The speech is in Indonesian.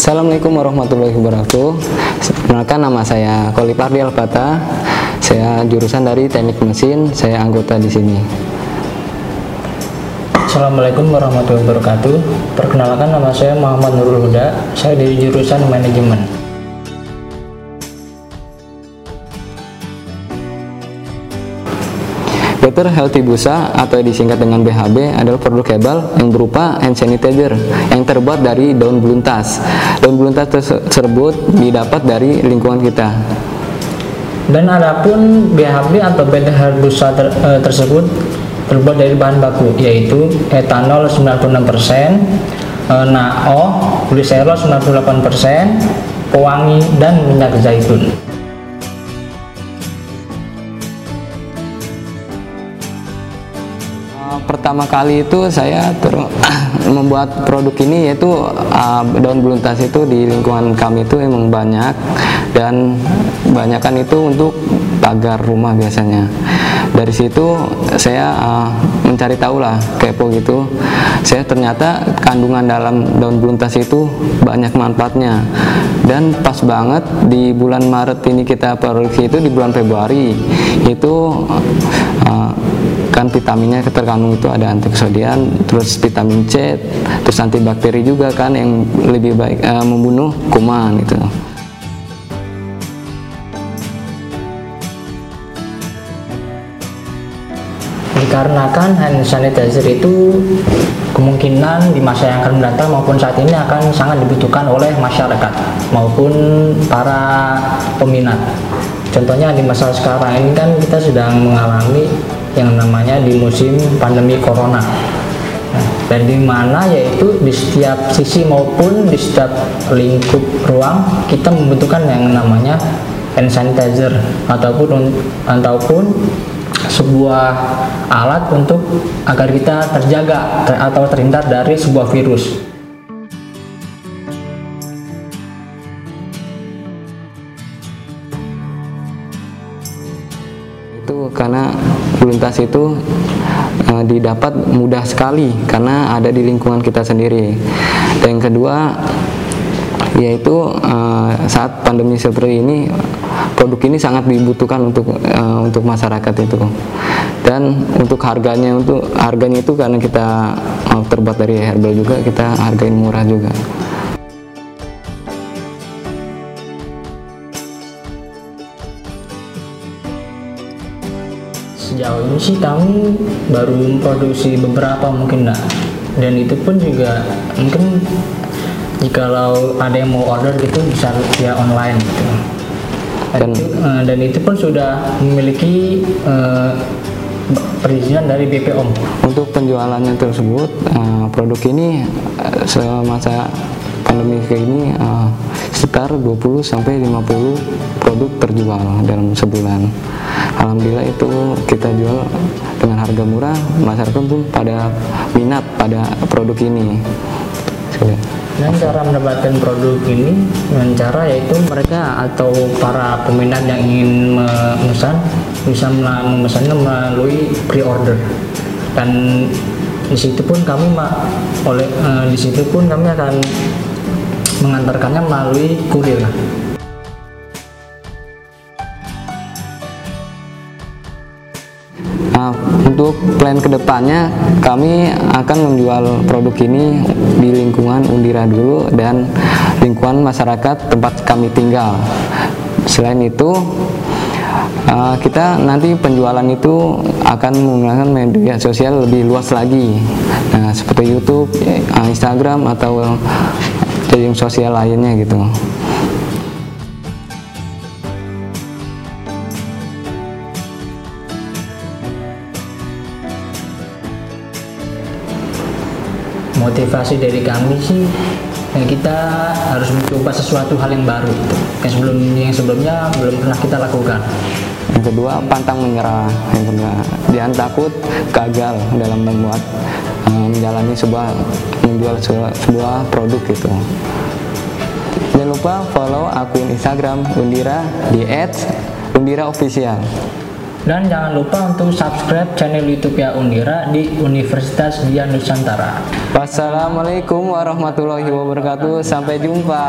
Assalamualaikum warahmatullahi wabarakatuh. Perkenalkan nama saya Kolipardi Alfata. Saya jurusan dari Teknik Mesin. Saya anggota di sini. Assalamualaikum warahmatullahi wabarakatuh. Perkenalkan nama saya Muhammad Nurul Huda. Saya dari jurusan manajemen. Better Healthy Busa atau disingkat dengan BHB adalah produk herbal yang berupa hand sanitizer yang terbuat dari daun beluntas. Daun beluntas tersebut didapat dari lingkungan kita. Dan adapun BHB atau Better Healthy Busa ter, e, tersebut terbuat dari bahan baku yaitu etanol 96%, e, NaO, gliserol 98%, pewangi dan minyak zaitun. Pertama kali itu saya ter membuat produk ini yaitu uh, daun beluntas itu di lingkungan kami itu emang banyak dan banyakkan itu untuk pagar rumah biasanya. Dari situ saya uh, mencari tahu lah kepo gitu. Saya ternyata kandungan dalam daun beluntas itu banyak manfaatnya. Dan pas banget di bulan Maret ini kita produksi itu di bulan Februari itu kan vitaminnya terkandung itu ada antioksidan terus vitamin C terus antibakteri juga kan yang lebih baik uh, membunuh kuman itu dikarenakan hand sanitizer itu kemungkinan di masa yang akan mendatang maupun saat ini akan sangat dibutuhkan oleh masyarakat maupun para peminat. Contohnya di masa sekarang ini kan kita sedang mengalami yang namanya di musim pandemi corona nah, dan di mana yaitu di setiap sisi maupun di setiap lingkup ruang kita membutuhkan yang namanya hand sanitizer ataupun ataupun sebuah alat untuk agar kita terjaga ter, atau terhindar dari sebuah virus. Itu karena beluntas itu e, didapat mudah sekali karena ada di lingkungan kita sendiri. Dan yang kedua yaitu e, saat pandemi seperti ini produk ini sangat dibutuhkan untuk uh, untuk masyarakat itu dan untuk harganya untuk harganya itu karena kita terbuat dari herbal juga kita hargain murah juga sejauh ini sih kami baru memproduksi beberapa mungkin nah dan itu pun juga mungkin jikalau ada yang mau order gitu bisa via online gitu dan, itu, uh, dan itu pun sudah memiliki uh, perizinan dari BPOM. Untuk penjualannya tersebut, uh, produk ini uh, semasa pandemi kayak ini uh, sekitar 20 sampai 50 produk terjual dalam sebulan. Alhamdulillah itu kita jual dengan harga murah, masyarakat pun pada minat pada produk ini. Dan cara mendapatkan produk ini dengan cara yaitu mereka atau para peminat yang ingin memesan bisa memesannya melalui pre-order dan di situ pun kami oleh uh, di situ pun kami akan mengantarkannya melalui kurir. Nah, untuk plan ke depannya kami akan menjual produk ini di lingkungan Undira dulu dan lingkungan masyarakat tempat kami tinggal. Selain itu, uh, kita nanti penjualan itu akan menggunakan media sosial lebih luas lagi, nah, seperti YouTube, uh, Instagram atau jaring sosial lainnya gitu. Motivasi dari kami sih yang kita harus mencoba sesuatu hal yang baru gitu. yang sebelum yang sebelumnya belum pernah kita lakukan. Yang kedua pantang menyerah. Yang kedua jangan takut gagal dalam membuat um, menjalani sebuah menjual sebuah, sebuah produk gitu. Jangan lupa follow akun Instagram Undira di @undiraofficial Dan jangan lupa untuk subscribe channel YouTube ya Undira di Universitas Dian Nusantara. Wassalamualaikum warahmatullahi wabarakatuh. Sampai jumpa.